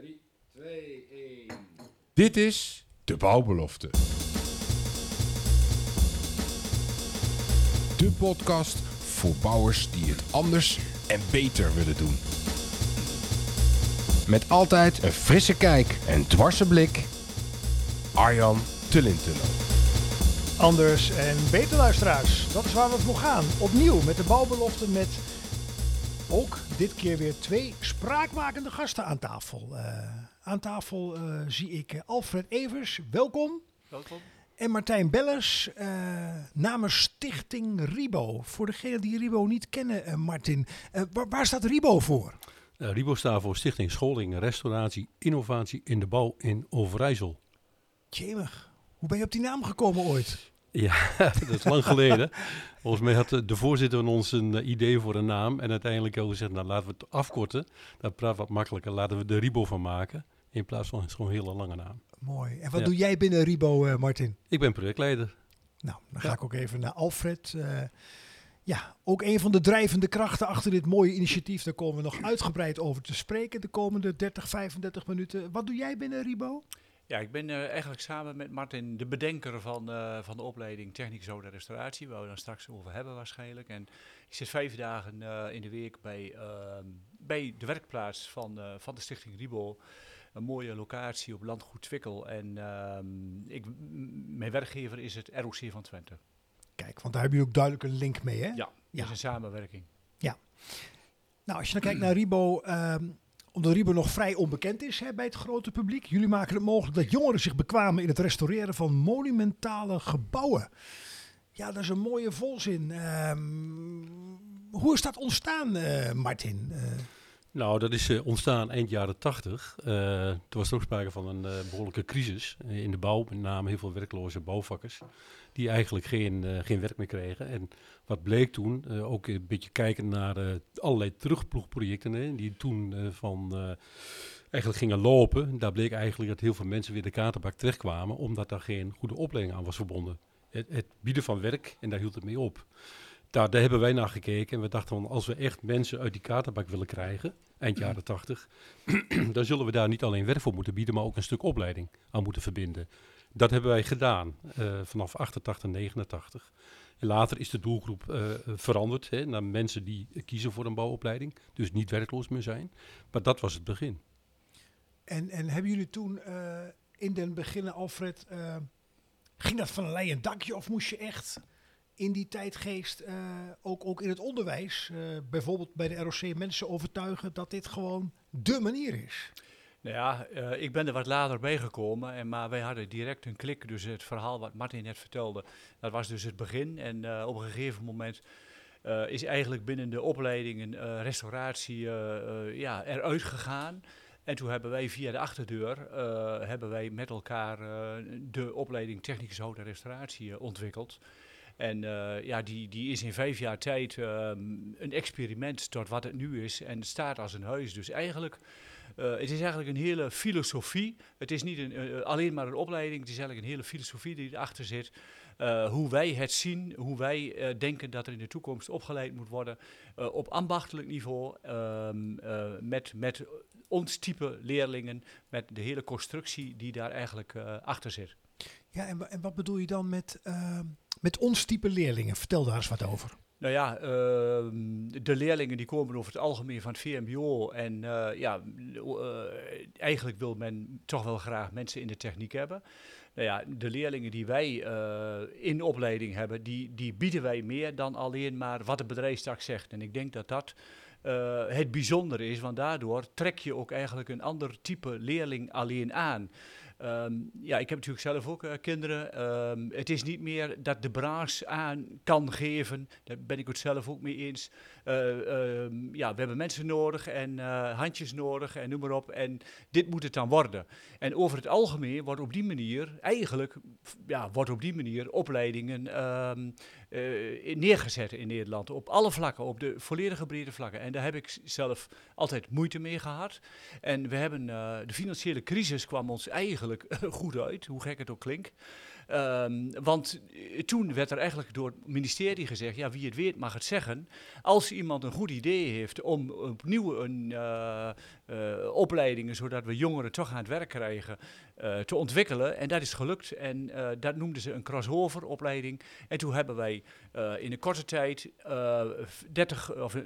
3, 2, 1. Dit is de bouwbelofte. De podcast voor bouwers die het anders en beter willen doen. Met altijd een frisse kijk en dwarse blik. Arjan Tullintunnel. Anders en beter luisteraars. Dat is waar we voor gaan. Opnieuw met de bouwbelofte met ook dit keer weer twee spraakmakende gasten aan tafel. Eh, aan tafel eh, zie ik Alfred Evers, welkom. Welkom. En Martijn Bellers eh, namens Stichting Ribo. Voor degenen die Ribo niet kennen, eh, Martin. eh, waar, waar staat Ribo voor? Uh, Ribo staat voor Stichting Scholing, Restauratie, Innovatie in de Bouw in Overijssel. Jemig, hoe ben je op die naam gekomen ooit? Ja, dat is lang geleden. Volgens mij had de voorzitter van ons een uh, idee voor een naam. En uiteindelijk hebben we gezegd, nou laten we het afkorten. Dat praat wat makkelijker. Laten we er Ribo van maken. In plaats van zo'n hele lange naam. Mooi. En wat Ja. doe jij binnen Ribo, eh, Martin? Ik ben projectleider. Nou, dan Ja. ga ik ook even naar Alfred. Eh, ja, ook een van de drijvende krachten achter dit mooie initiatief. Daar komen we nog uitgebreid over te spreken de komende 30, 35 minuten. Wat doe jij binnen Ribo? Ja, ik ben eh, eigenlijk samen met Martin de bedenker van, eh, van de opleiding Techniek Zoden Restauratie, waar we dan straks over hebben waarschijnlijk. En ik zit vijf dagen eh, in de week bij, ehm, bij de werkplaats van, van de Stichting Ribo. Een mooie locatie op landgoed Twikkel. En ehm, ik, mijn werkgever is het ROC van Twente. Kijk, want daar heb je ook duidelijk een link mee, hè? Ja, dat Ja. is een samenwerking. Nou, als je dan kijkt naar Ribo, ehm, omdat Ribo nog vrij onbekend is hè, bij het grote publiek. Jullie maken het mogelijk dat jongeren zich bekwamen in het restaureren van monumentale gebouwen. Ja, dat is een mooie volzin. Ehm, hoe is dat ontstaan, eh, Martin? Eh, Nou, dat is eh, ontstaan eind jaren tachtig. Eh toen was er ook sprake van een eh, behoorlijke crisis in de bouw. Met name heel veel werkloze bouwvakkers. Die eigenlijk geen, geen werk meer kregen. En wat bleek toen, ook een beetje kijken naar allerlei terugploegprojecten. Hè, die toen van eigenlijk gingen lopen. Daar bleek eigenlijk dat heel veel mensen weer de katerbak terechtkwamen. Omdat daar geen goede opleiding aan was verbonden. Het, het bieden van werk en daar hield het mee op. Daar, daar hebben wij naar gekeken en we dachten van als we echt mensen uit die katerbak willen krijgen, eind jaren 80, dan zullen we daar niet alleen werk voor moeten bieden, maar ook een stuk opleiding aan moeten verbinden. Dat hebben wij gedaan eh, vanaf 88, 89. En later is de doelgroep eh, veranderd hè, naar mensen die kiezen voor een bouwopleiding, dus niet werkloos meer zijn. Maar dat was het begin. en, en hebben jullie toen eh, in den beginnen, Alfred, ging dat van een leien dakje of moest je echt in die tijdgeest, eh, ook, ook in het onderwijs, eh, bijvoorbeeld bij de ROC, mensen overtuigen dat dit gewoon dé manier is? Nou ja, eh, ik ben er wat later bij gekomen, en, maar wij hadden direct een klik. Dus het verhaal wat Martin net vertelde, dat was dus het begin. En op een gegeven moment is eigenlijk binnen de opleiding een eh, restauratie ja, eruit gegaan. En toen hebben wij via de achterdeur hebben wij met elkaar de opleiding Technische Hout en Restauratie ontwikkeld. En eh, ja, die, die is in vijf jaar tijd ehm, een experiment tot wat het nu is en staat als een huis. Dus eigenlijk eh, het is eigenlijk een hele filosofie. Het is niet een, eh, alleen maar een opleiding, het is eigenlijk een hele filosofie die erachter zit. Hoe wij het zien, hoe wij denken dat er in de toekomst opgeleid moet worden op ambachtelijk niveau, ehm, eh, met, met ons type leerlingen, met de hele constructie die daar eigenlijk achter zit. Ja, en, en wat bedoel je dan met, ehm, met ons type leerlingen? Vertel daar eens wat over. Nou ja, ehm, de leerlingen die komen over het algemeen van het VMBO. En eh, ja, eh, eigenlijk wil men toch wel graag mensen in de techniek hebben. Nou ja, de leerlingen die wij eh, in opleiding hebben, die, die bieden wij meer dan alleen maar wat de bedrijfstak zegt. En ik denk dat dat het bijzondere is, want daardoor trek je ook eigenlijk een ander type leerling alleen aan. Ehm, ja, ik heb natuurlijk zelf ook eh, kinderen. Ehm, het is niet meer dat de branche aan kan geven. Daar ben ik het zelf ook mee eens. Eh, ehm, ja, we hebben mensen nodig en eh, handjes nodig en noem maar op. En dit moet het dan worden. En over het algemeen wordt op die manier, eigenlijk, ja, wordt op die manier opleidingen eh, neergezet in Nederland. Op alle vlakken, op de volledige brede vlakken. En daar heb ik zelf altijd moeite mee gehad. En we hebben, eh, de financiële crisis kwam ons eigenlijk goed uit, hoe gek het ook klinkt. Ehm, want eh, toen werd er eigenlijk door het ministerie gezegd, ja, wie het weet mag het zeggen. Als iemand een goed idee heeft om opnieuw een uh, uh, opleidingen, zodat we jongeren toch aan het werk krijgen, te ontwikkelen. En dat is gelukt. En dat noemden ze een crossover opleiding. En toen hebben wij in een korte tijd 30 of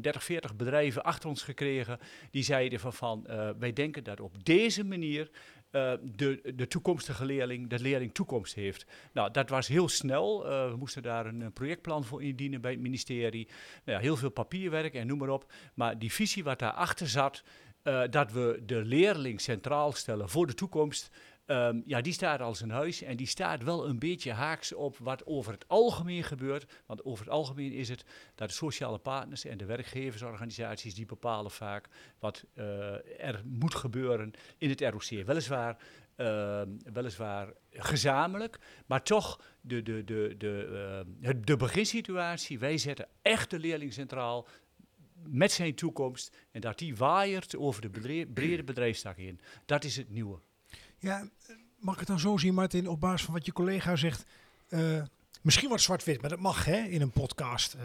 30, 40 bedrijven achter ons gekregen. Die zeiden van, van wij denken dat op deze manier uh, de, de toekomstige leerling, de leerling toekomst heeft. Nou, dat was heel snel. Uh, we moesten daar een, projectplan voor indienen bij het ministerie. Nou ja, heel veel papierwerk en noem maar op. Maar die visie wat daarachter zat, uh, dat we de leerling centraal stellen voor de toekomst, Um, ja, die staat als een huis en die staat wel een beetje haaks op wat over het algemeen gebeurt. Want over het algemeen is het dat de sociale partners en de werkgeversorganisaties die bepalen vaak wat uh, er moet gebeuren in het ROC. Weliswaar, uh, weliswaar gezamenlijk, maar toch de, de, de, de, uh, de beginsituatie. Wij zetten echt de leerling centraal met zijn toekomst en dat die waaiert over de brede bedrijfstak heen. Dat is het nieuwe. Ja, mag ik het dan zo zien, Martin, op basis van wat je collega zegt? Uh, misschien wat zwart-wit, maar dat mag hè, in een podcast. Uh,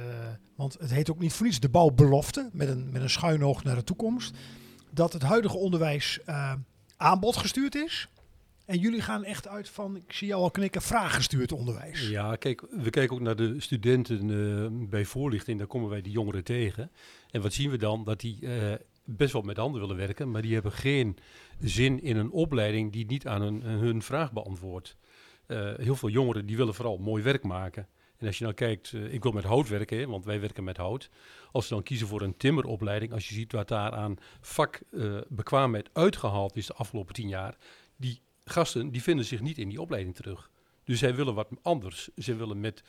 want het heet ook niet voor niets de bouwbelofte, met een, met een schuin oog naar de toekomst. Dat het huidige onderwijs uh, aanbod gestuurd is. En jullie gaan echt uit van, ik zie jou al knikken, vraaggestuurd onderwijs. Ja, kijk, we kijken ook naar de studenten bij voorlichting, daar komen wij die jongeren tegen. En wat zien we dan? Dat die best wel met handen willen werken, maar die hebben geen zin in een opleiding die niet aan hun, hun vraag beantwoordt. Uh, heel veel jongeren die willen vooral mooi werk maken. En als je nou kijkt, uh, ik wil met hout werken, want wij werken met hout. Als ze dan kiezen voor een timmeropleiding, als je ziet wat daar aan vakbekwaamheid uh, uitgehaald is de afgelopen tien jaar, die gasten die vinden zich niet in die opleiding terug. Dus zij willen wat anders. Ze willen met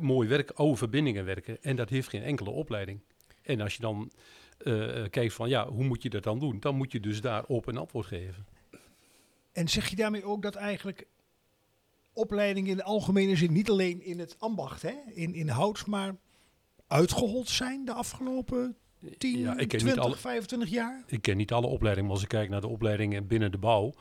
mooi werk, oude verbindingen werken. En dat heeft geen enkele opleiding. En als je dan uh, kijkt van ja, hoe moet je dat dan doen? Dan moet je dus daarop een antwoord geven. En zeg je daarmee ook dat eigenlijk opleidingen in de algemene zin, niet alleen in het ambacht, hè, in, in hout, maar uitgehold zijn de afgelopen 10, ja, ik ken 20, alle, 25 jaar? Ik ken niet alle opleidingen, maar als ik kijk naar de opleidingen binnen de bouw, uh,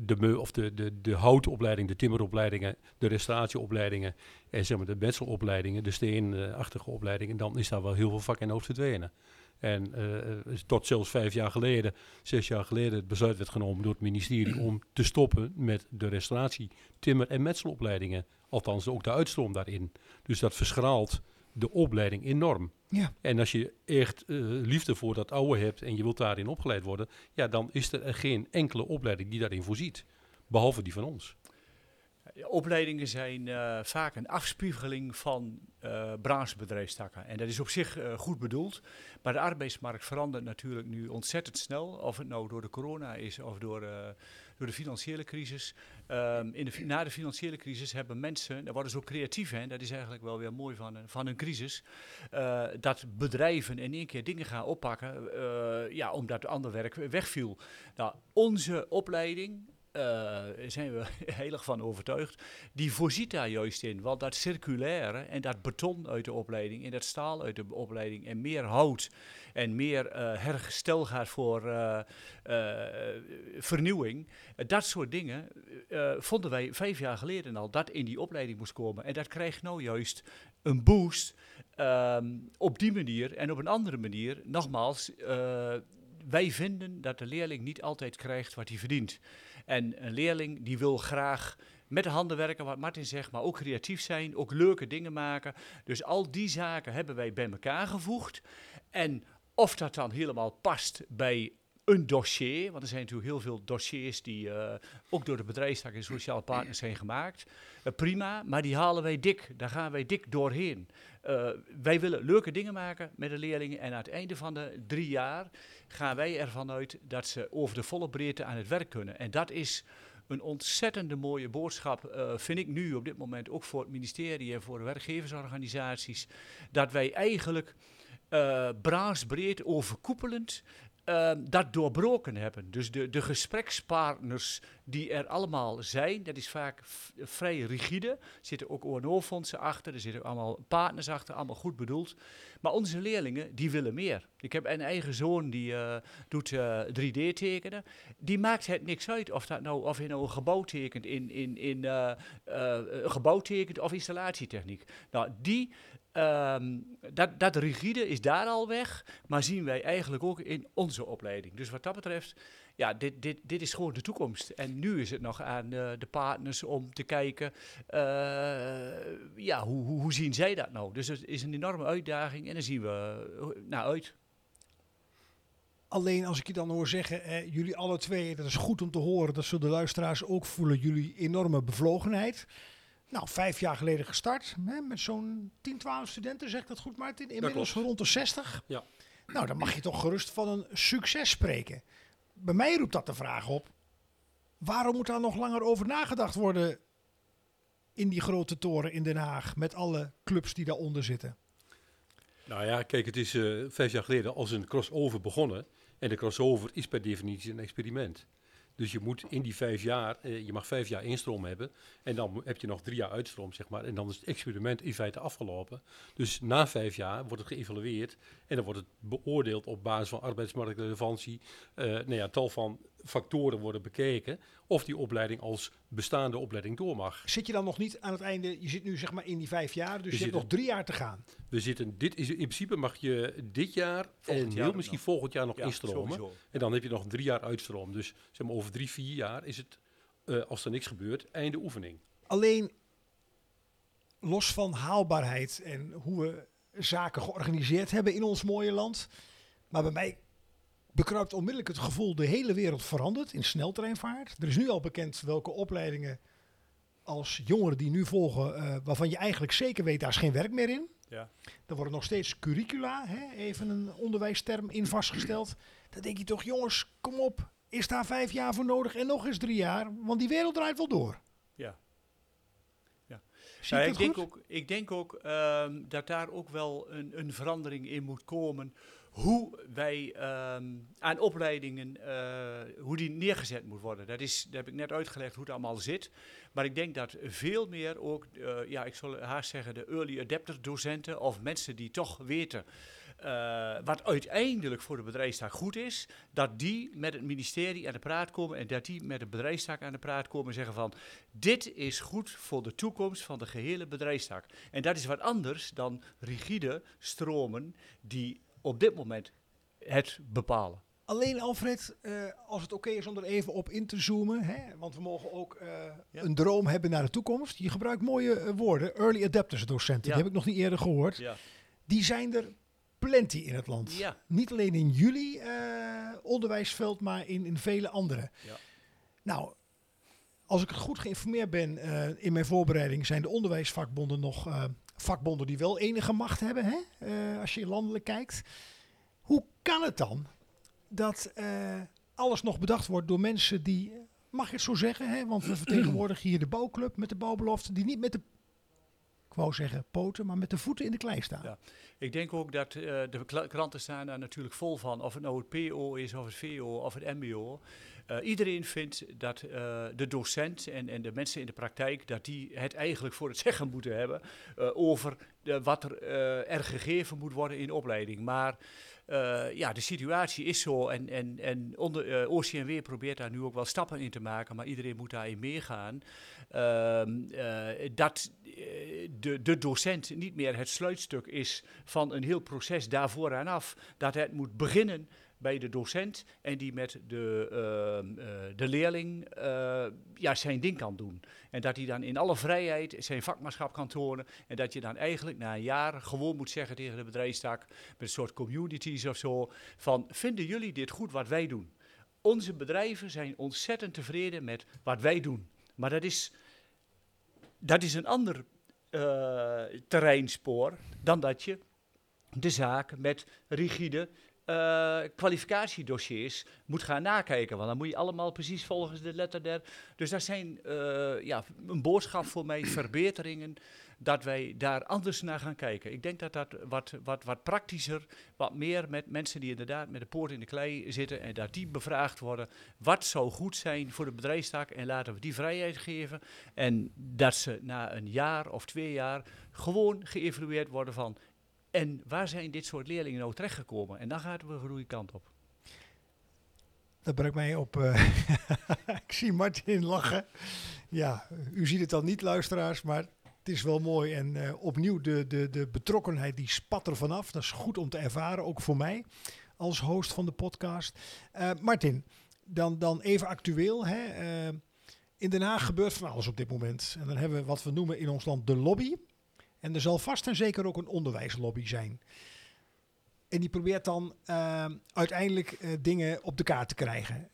de, of de, de, de houtopleiding, de timmeropleidingen, de restauratieopleidingen en zeg maar de metselopleidingen, de steenachtige opleidingen, dan is daar wel heel veel vak in hoofd verdwenen. En uh, tot zelfs vijf jaar geleden, zes jaar geleden, het besluit werd genomen door het ministerie om te stoppen met de restauratie, timmer- en metselopleidingen. Althans, ook de uitstroom daarin. Dus dat verschraalt de opleiding enorm. Ja. En als je echt uh, liefde voor dat oude hebt en je wilt daarin opgeleid worden, ja, dan is er geen enkele opleiding die daarin voorziet. Behalve die van ons. Opleidingen zijn uh, vaak een afspiegeling van uh, branchebedrijfstakken. En dat is op zich uh, goed bedoeld. Maar de arbeidsmarkt verandert natuurlijk nu ontzettend snel. Of het nou door de corona is of door, door de financiële crisis. Um, in de, na de financiële crisis hebben mensen, daar worden ze ook creatief, hè, dat is eigenlijk wel weer mooi van, van een crisis. dat bedrijven in één keer dingen gaan oppakken, ja, omdat ander werk wegviel. Nou, onze opleiding, uh, zijn we heel van overtuigd. Die voorziet daar juist in. Want dat circulaire en dat beton uit de opleiding en dat staal uit de opleiding en meer hout en meer uh, hergestel gaat voor uh, vernieuwing. dat soort dingen vonden wij vijf jaar geleden al dat in die opleiding moest komen. En dat krijgt nou juist een boost um, op die manier en op een andere manier. Nogmaals, wij vinden dat de leerling niet altijd krijgt wat hij verdient. En een leerling die wil graag met de handen werken, wat Martin zegt, maar ook creatief zijn, ook leuke dingen maken. Dus al die zaken hebben wij bij elkaar gevoegd. En of dat dan helemaal past bij een dossier, want er zijn natuurlijk heel veel dossiers die uh, ook door de bedrijfstak en sociale partners zijn gemaakt. Uh, prima, maar die halen wij dik, daar gaan wij dik doorheen. Uh, wij willen leuke dingen maken met de leerlingen en aan het einde van de drie jaar gaan wij ervan uit dat ze over de volle breedte aan het werk kunnen. En dat is een ontzettende mooie boodschap, uh, vind ik nu op dit moment ook voor het ministerie en voor de werkgeversorganisaties, dat wij eigenlijk uh, branchebreed overkoepelend ehm, dat doorbroken hebben. Dus de, de gesprekspartners die er allemaal zijn, dat is vaak vrij rigide. Er zitten ook ONO-fondsen achter, er zitten allemaal partners achter, allemaal goed bedoeld. Maar onze leerlingen, die willen meer. Ik heb een eigen zoon die eh, doet eh, 3D tekenen. Die maakt het niks uit of, dat nou, of hij nou een gebouw tekent in, in, in eh, eh, een gebouw tekent of installatietechniek. Nou, die, ehm, dat, dat rigide is daar al weg, maar zien wij eigenlijk ook in onze opleiding. Dus wat dat betreft, ja, dit, dit, dit is gewoon de toekomst. En nu is het nog aan eh, de partners om te kijken, eh, ja, hoe, hoe, zien zij dat nou? Dus het is een enorme uitdaging en daar zien we eh, naar uit. Alleen als ik je dan hoor zeggen, eh, jullie alle twee, dat is goed om te horen, dat zullen de luisteraars ook voelen, jullie enorme bevlogenheid. Nou, vijf jaar geleden gestart, hè, met zo'n 10, 12 studenten, zegt dat goed Martin? Inmiddels rond de 60. Ja. Nou, dan mag je toch gerust van een succes spreken. Bij mij roept dat de vraag op, waarom moet daar nog langer over nagedacht worden in die grote toren in Den Haag, met alle clubs die daaronder zitten? Nou ja, kijk, het is eh, vijf jaar geleden als een crossover begonnen. En de crossover is per definitie een experiment. Dus je moet in die vijf jaar, eh, je mag vijf jaar instroom hebben. En dan heb je nog drie jaar uitstroom, zeg maar. En dan is het experiment in feite afgelopen. Dus na vijf jaar wordt het geëvalueerd. En dan wordt het beoordeeld op basis van arbeidsmarktrelevantie. Eh nou ja, tal van factoren worden bekeken. Of die opleiding als bestaande opleiding door mag. Zit je dan nog niet aan het einde, je zit nu zeg maar in die vijf jaar, dus je, hebt nog drie jaar te gaan. We zitten, dit is in principe mag je dit jaar Volgend en heel misschien nog. volgend jaar nog Ja, instromen. sowieso. En dan heb je nog drie jaar uitstroom. Dus zeg maar over drie, vier jaar is het, eh, als er niks gebeurt, einde oefening. Alleen los van haalbaarheid en hoe we zaken georganiseerd hebben in ons mooie land. Maar bij mij bekruipt onmiddellijk het gevoel de hele wereld verandert in sneltreinvaart. Er is nu al bekend welke opleidingen als jongeren die nu volgen, eh, waarvan je eigenlijk zeker weet daar is geen werk meer in. Ja. Er worden nog steeds curricula, hè, even een onderwijsterm in vastgesteld. Dan denk je toch, jongens, kom op, is daar vijf jaar voor nodig en nog eens drie jaar? Want die wereld draait wel door. Ja. Ja. Zie Nou, ik denk ook, ik denk ook ehm, dat daar ook wel een, een verandering in moet komen. Hoe wij ehm, aan opleidingen, eh, hoe die neergezet moet worden. Dat, is, dat heb ik net uitgelegd hoe het allemaal zit. Maar ik denk dat veel meer ook, eh, ja, ik zal haast zeggen, de early adapter docenten of mensen die toch weten eh, wat uiteindelijk voor de bedrijfstak goed is, dat die met het ministerie aan de praat komen en dat die met de bedrijfstak aan de praat komen en zeggen van dit is goed voor de toekomst van de gehele bedrijfstak. En dat is wat anders dan rigide stromen die op dit moment het bepalen. Alleen Alfred, eh, als het oké is om er even op in te zoomen, hè, want we mogen ook eh, Ja. een droom hebben naar de toekomst. Je gebruikt mooie eh, woorden, early adapters docenten, Ja. die heb ik nog niet eerder gehoord. Ja. Die zijn er plenty in het land. Ja. Niet alleen in jullie onderwijsveld, maar in, in vele andere. Ja. Nou, als ik goed geïnformeerd ben in mijn voorbereiding, zijn de onderwijsvakbonden nog vakbonden die wel enige macht hebben, hè? eh, als je landelijk kijkt. Hoe kan het dan dat eh, alles nog bedacht wordt door mensen die, mag ik het zo zeggen, hè? want we vertegenwoordigen hier de bouwclub met de bouwbelofte, die niet met de, ik wou zeggen poten, maar met de voeten in de klei staan. Ja. Ik denk ook dat eh, de kranten staan daar natuurlijk vol van. Of het nou het PO is, of het VO, of het MBO. Eh, iedereen vindt dat eh, de docent en, en de mensen in de praktijk... dat die het eigenlijk voor het zeggen moeten hebben... over wat er, gegeven moet worden in opleiding. Maar ja, de situatie is zo. En, en, en onder, OCMW probeert daar nu ook wel stappen in te maken... maar iedereen moet daarin meegaan. Ehm, eh, dat de, de docent niet meer het sluitstuk is van een heel proces daarvoor aan af. Dat het moet beginnen bij de docent en die met de, ehm, eh, de leerling eh, ja, zijn ding kan doen. En dat hij dan in alle vrijheid zijn vakmanschap kan tonen. En dat je dan eigenlijk na een jaar gewoon moet zeggen tegen de bedrijfstak, met een soort communities of zo, van vinden jullie dit goed wat wij doen? Onze bedrijven zijn ontzettend tevreden met wat wij doen. Maar dat is, dat is een ander eh, terreinspoor dan dat je de zaak met rigide eh, kwalificatiedossiers moet gaan nakijken. Want dan moet je allemaal precies volgens de letter der. Dus dat zijn eh, ja, een boodschap voor mij, verbeteringen dat wij daar anders naar gaan kijken. Ik denk dat dat wat, wat, wat praktischer, wat meer met mensen die inderdaad met de poort in de klei zitten en dat die bevraagd worden. Wat zou goed zijn voor de bedrijfstak en laten we die vrijheid geven. En dat ze na een jaar of twee jaar gewoon geëvalueerd worden van en waar zijn dit soort leerlingen nou terechtgekomen? En dan gaan we de goede kant op. Dat brengt mij op. eh, ik zie Martin lachen. Ja, u ziet het dan niet, luisteraars, maar het is wel mooi. En eh, opnieuw, de, de, de betrokkenheid die spat er vanaf. Dat is goed om te ervaren, ook voor mij als host van de podcast. Eh, Martin, dan, dan even actueel. Hè? Eh, in Den Haag gebeurt van alles op dit moment. En dan hebben we wat we noemen in ons land de lobby. En er zal vast en zeker ook een onderwijslobby zijn. En die probeert dan uiteindelijk dingen op de kaart te krijgen.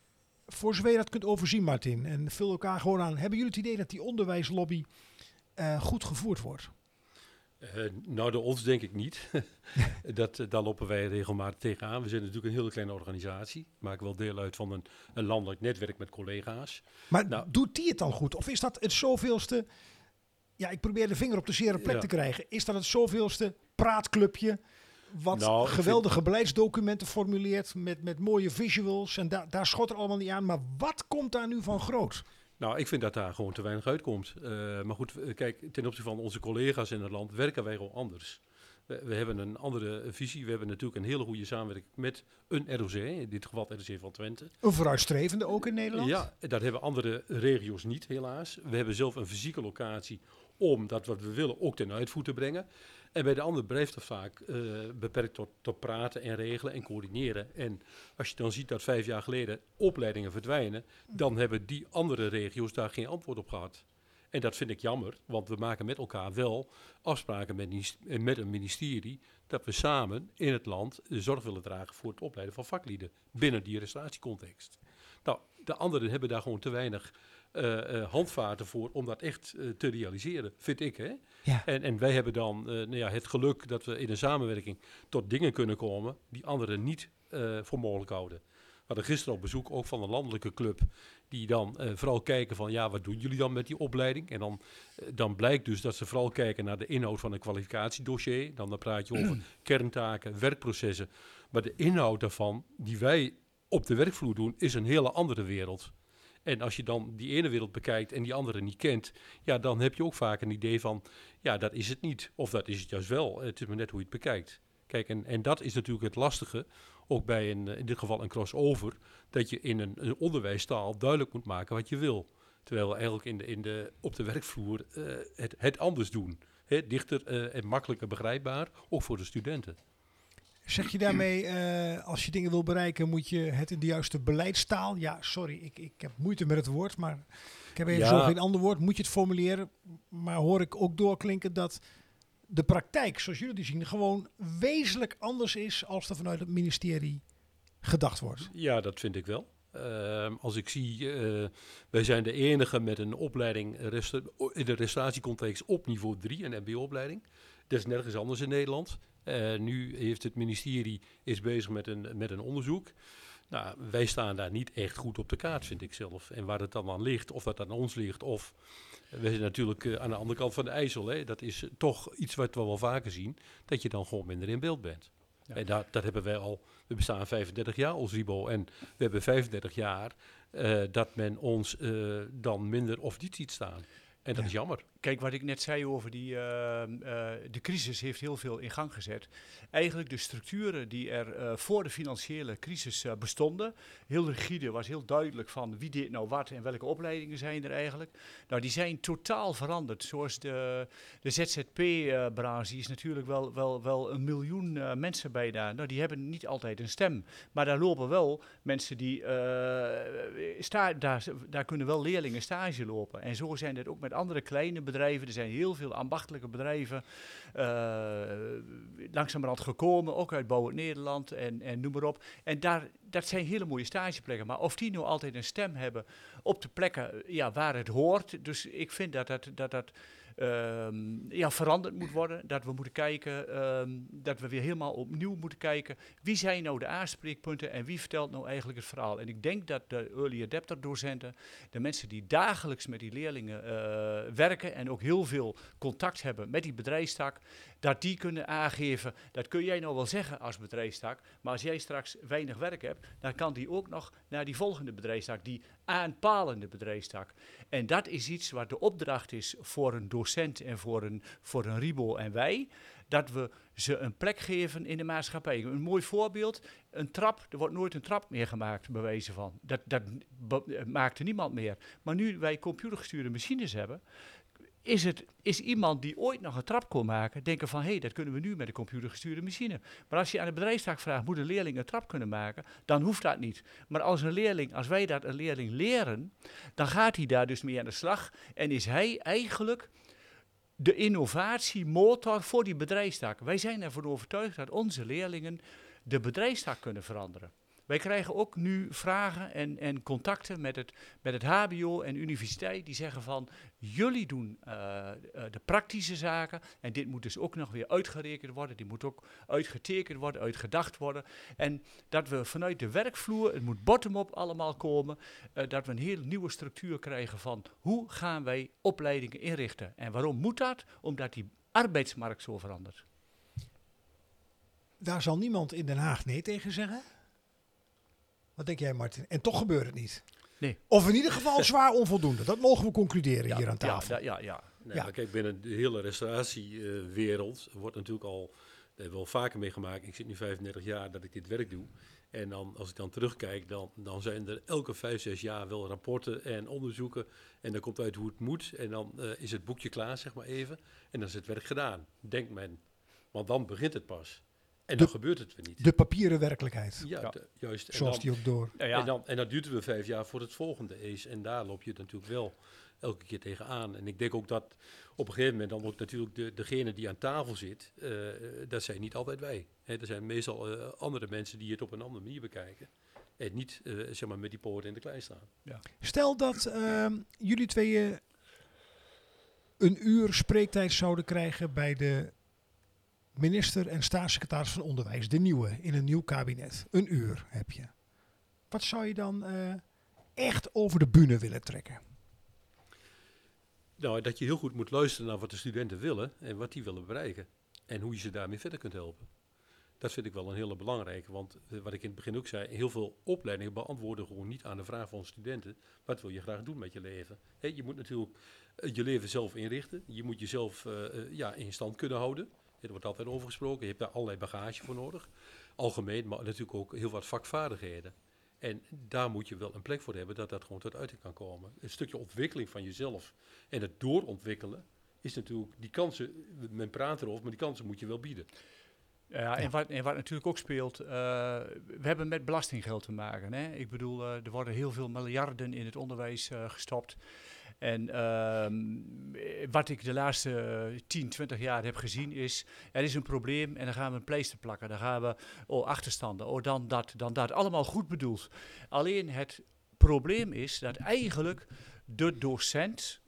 Voor zover je dat kunt overzien, Martin, en vul elkaar gewoon aan. Hebben jullie het idee dat die onderwijslobby eh, goed gevoerd wordt? Eh, nou, door ons denk ik niet. dat, eh, daar lopen wij regelmatig tegenaan. We zijn natuurlijk een hele kleine organisatie. Maken wel deel uit van een, een landelijk netwerk met collega's. Maar Nou. doet die het dan goed? Of is dat het zoveelste... Ja, ik probeer de vinger op de zere plek Ja. te krijgen. Is dat het zoveelste praatclubje... wat Nou, vind- geweldige beleidsdocumenten formuleert... met, met mooie visuals en daar schot er allemaal niet aan. Maar wat komt daar nu van groot? Nou, ik vind dat daar gewoon te weinig uitkomt. Eh, maar goed, eh, kijk, ten opzichte van onze collega's in het land werken wij gewoon anders. We, we hebben een andere visie. We hebben natuurlijk een hele goede samenwerking met een ROC, in dit geval het ROC van Twente. Een vooruitstrevende ook in Nederland? Ja, dat hebben andere regio's niet, helaas. We hebben zelf een fysieke locatie om dat wat we willen ook ten uitvoer te brengen. En bij de ander blijft dat vaak eh, beperkt tot, praten en regelen en coördineren. En als je dan ziet dat vijf jaar geleden opleidingen verdwijnen, dan hebben die andere regio's daar geen antwoord op gehad. En dat vind ik jammer, want we maken met elkaar wel afspraken met, met een ministerie dat we samen in het land zorg willen dragen voor het opleiden van vaklieden binnen die restauratiecontext. Nou, de anderen hebben daar gewoon te weinig handvaten voor om dat echt eh, te realiseren, vind ik. Hè? Ja. En, en wij hebben dan eh, nou ja, het geluk dat we in een samenwerking tot dingen kunnen komen die anderen niet eh, voor mogelijk houden. We hadden gisteren op bezoek ook van een landelijke club die dan eh, vooral kijken van ja, wat doen jullie dan met die opleiding? En dan, eh, dan blijkt dus dat ze vooral kijken naar de inhoud van een kwalificatiedossier. Dan, dan praat je over kerntaken, werkprocessen. Maar de inhoud daarvan, die wij op de werkvloer doen, is een hele andere wereld. En als je dan die ene wereld bekijkt en die andere niet kent, ja, dan heb je ook vaak een idee van, ja, dat is het niet. Of dat is het juist wel. Het is maar net hoe je het bekijkt. Kijk, en, en dat is natuurlijk het lastige, ook bij een, in dit geval een crossover, dat je in een, onderwijstaal duidelijk moet maken wat je wil. Terwijl we eigenlijk in de, in de, op de werkvloer eh, het, anders doen. Dichter eh, en makkelijker begrijpbaar, ook voor de studenten. Zeg je daarmee, eh, als je dingen wil bereiken, moet je het in de juiste beleidstaal... Ja, sorry, ik, ik heb moeite met het woord, maar ik heb even Ja. zo geen ander woord. Moet je het formuleren, maar hoor ik ook doorklinken dat de praktijk, zoals jullie die zien, gewoon wezenlijk anders is als er vanuit het ministerie gedacht wordt. Ja, dat vind ik wel. Ehm, als ik zie, eh, wij zijn de enige met een opleiding in de restauratiecontext op niveau 3, een mbo-opleiding. Dat is nergens anders in Nederland. Eh, nu heeft het ministerie is bezig met een, met een onderzoek. Nou, wij staan daar niet echt goed op de kaart, vind ik zelf. En waar het dan aan ligt, of dat aan ons ligt, of... We zijn natuurlijk eh, aan de andere kant van de IJssel. Hè. Dat is eh, toch iets wat we wel vaker zien, dat je dan gewoon minder in beeld bent. Ja. En dat, dat hebben wij al, we bestaan 35 jaar als Ribo. En we hebben 35 jaar dat men ons dan minder of niet ziet staan. En dat Ja. is jammer. Kijk, wat ik net zei over die, eh, eh, de crisis heeft heel veel in gang gezet. Eigenlijk de structuren die er eh, voor de financiële crisis eh, bestonden, heel rigide, was heel duidelijk van wie deed nou wat en welke opleidingen zijn er eigenlijk. Nou, die zijn totaal veranderd. Zoals de, de ZZP-branche is natuurlijk wel, wel, wel een miljoen mensen bij daar. Nou, die hebben niet altijd een stem. Maar daar lopen wel mensen die, sta, daar, daar kunnen wel leerlingen stage lopen. En zo zijn het ook met andere kleine bedrijven. Er zijn heel veel ambachtelijke bedrijven eh langzamerhand gekomen, ook uit Bouw het Nederland en, en noem maar op. En daar, dat zijn hele mooie stageplekken. Maar of die nou altijd een stem hebben op de plekken ja, waar het hoort. Dus ik vind dat, dat, dat ehm, ja, veranderd moet worden. Dat we moeten kijken, ehm, dat we weer helemaal opnieuw moeten kijken. Wie zijn nou de aanspreekpunten en wie vertelt nou eigenlijk het verhaal? En ik denk dat de early adapter docenten, de mensen die dagelijks met die leerlingen eh, werken en ook heel veel contact hebben met die bedrijfstak, dat die kunnen aangeven, dat kun jij nou wel zeggen als bedrijfstak, maar als jij straks weinig werk hebt, dan kan die ook nog naar die volgende bedrijfstak, die aanpalende bedrijfstak. En dat is iets wat de opdracht is voor een docent en voor een, voor een Ribo en wij, dat we ze een plek geven in de maatschappij. Een mooi voorbeeld, een trap, er wordt nooit een trap meer gemaakt, bij van. Dat, dat maakte niemand meer. Maar nu wij computergestuurde machines hebben, is, het, is iemand die ooit nog een trap kon maken, denken van hé, hey, dat kunnen we nu met een computergestuurde machine. Maar als je aan de bedrijfstak vraagt, moet een leerling een trap kunnen maken, dan hoeft dat niet. Maar als een leerling, als wij dat een leerling leren, dan gaat hij daar dus mee aan de slag en is hij eigenlijk de innovatiemotor voor die bedrijfstak. Wij zijn ervan overtuigd dat onze leerlingen de bedrijfstak kunnen veranderen. Wij krijgen ook nu vragen en, en contacten met het, met het HBO en universiteit die zeggen van jullie doen uh, uh, de praktische zaken en dit moet dus ook nog weer uitgerekend worden, dit moet ook uitgetekend worden, uitgedacht worden. En dat we vanuit de werkvloer, het moet bottom-up allemaal komen, uh, dat we een heel nieuwe structuur krijgen van hoe gaan wij opleidingen inrichten. En waarom moet dat? Omdat die arbeidsmarkt zo verandert. Daar zal niemand in Den Haag nee tegen zeggen. Wat denk jij, Martin? En toch gebeurt het niet. Nee. Of in ieder geval zwaar onvoldoende. Dat mogen we concluderen ja, hier aan tafel. Ja, ja, ja. Nee, ja. kijk, binnen de hele restauratiewereld uh, wordt natuurlijk al, daar hebben we al vaker meegemaakt. Ik zit nu 35 jaar dat ik dit werk doe. En dan, als ik dan terugkijk, dan, dan zijn er elke vijf, zes jaar wel rapporten en onderzoeken. En dan komt uit hoe het moet. En dan uh, is het boekje klaar, zeg maar even. En dan is het werk gedaan, denkt men. Want dan begint het pas. En de, dan gebeurt het weer niet. De papieren werkelijkheid. Ja, de, juist. En Zoals dan, die ook door. Ja, ja. En, dan, en dat duurt weer vijf jaar voor het volgende is. En daar loop je natuurlijk wel elke keer tegenaan. En ik denk ook dat op een gegeven moment dan ook natuurlijk de, degene die aan tafel zit, uh, dat zijn niet altijd wij. Hè, er zijn meestal uh, andere mensen die het op een andere manier bekijken. En niet uh, zeg maar met die poort in de klei staan. Ja. Stel dat uh, jullie tweeën een uur spreektijd zouden krijgen bij de minister en staatssecretaris van Onderwijs, de nieuwe, in een nieuw kabinet. Een uur heb je. Wat zou je dan uh, echt over de bühne willen trekken? Nou, dat je heel goed moet luisteren naar wat de studenten willen en wat die willen bereiken. En hoe je ze daarmee verder kunt helpen. Dat vind ik wel een hele belangrijke, want uh, wat ik in het begin ook zei, heel veel opleidingen beantwoorden gewoon niet aan de vraag van studenten. Wat wil je graag doen met je leven? Je moet natuurlijk uh, je leven zelf inrichten. Je moet jezelf ja, in stand kunnen houden. Er wordt altijd over gesproken. Je hebt daar allerlei bagage voor nodig. Algemeen, maar natuurlijk ook heel wat vakvaardigheden. En daar moet je wel een plek voor hebben dat dat gewoon tot uiting kan komen. Een stukje ontwikkeling van jezelf en het doorontwikkelen is natuurlijk, die kansen, men praat erover, maar die kansen moet je wel bieden. Ja, en wat, en wat natuurlijk ook speelt, uh, we hebben met belastinggeld te maken. Hè? Ik bedoel, uh, er worden heel veel miljarden in het onderwijs uh, gestopt. En uh, wat ik de laatste 10, 20 jaar heb gezien is, er is een probleem en dan gaan we een pleister plakken. Dan gaan we, oh achterstanden, oh dan dat, dan dat. Allemaal goed bedoeld. Alleen het probleem is dat eigenlijk de docent,